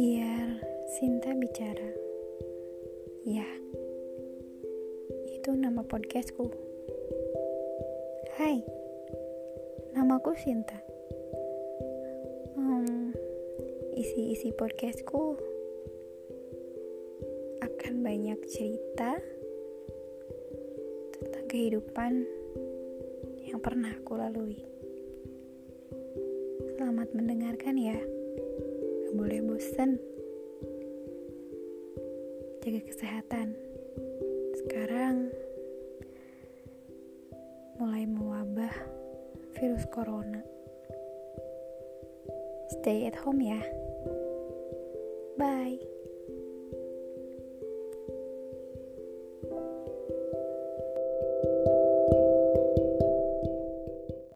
Biar Sinta bicara. Ya, itu nama podcastku. Hai, namaku Sinta. Hmm, isi-isi podcastku akan banyak cerita tentang kehidupan yang pernah aku lalui. Selamat mendengarkan ya. Gak boleh bosan. Jaga kesehatan. Sekarang mulai mewabah virus corona. Stay at home ya. Bye.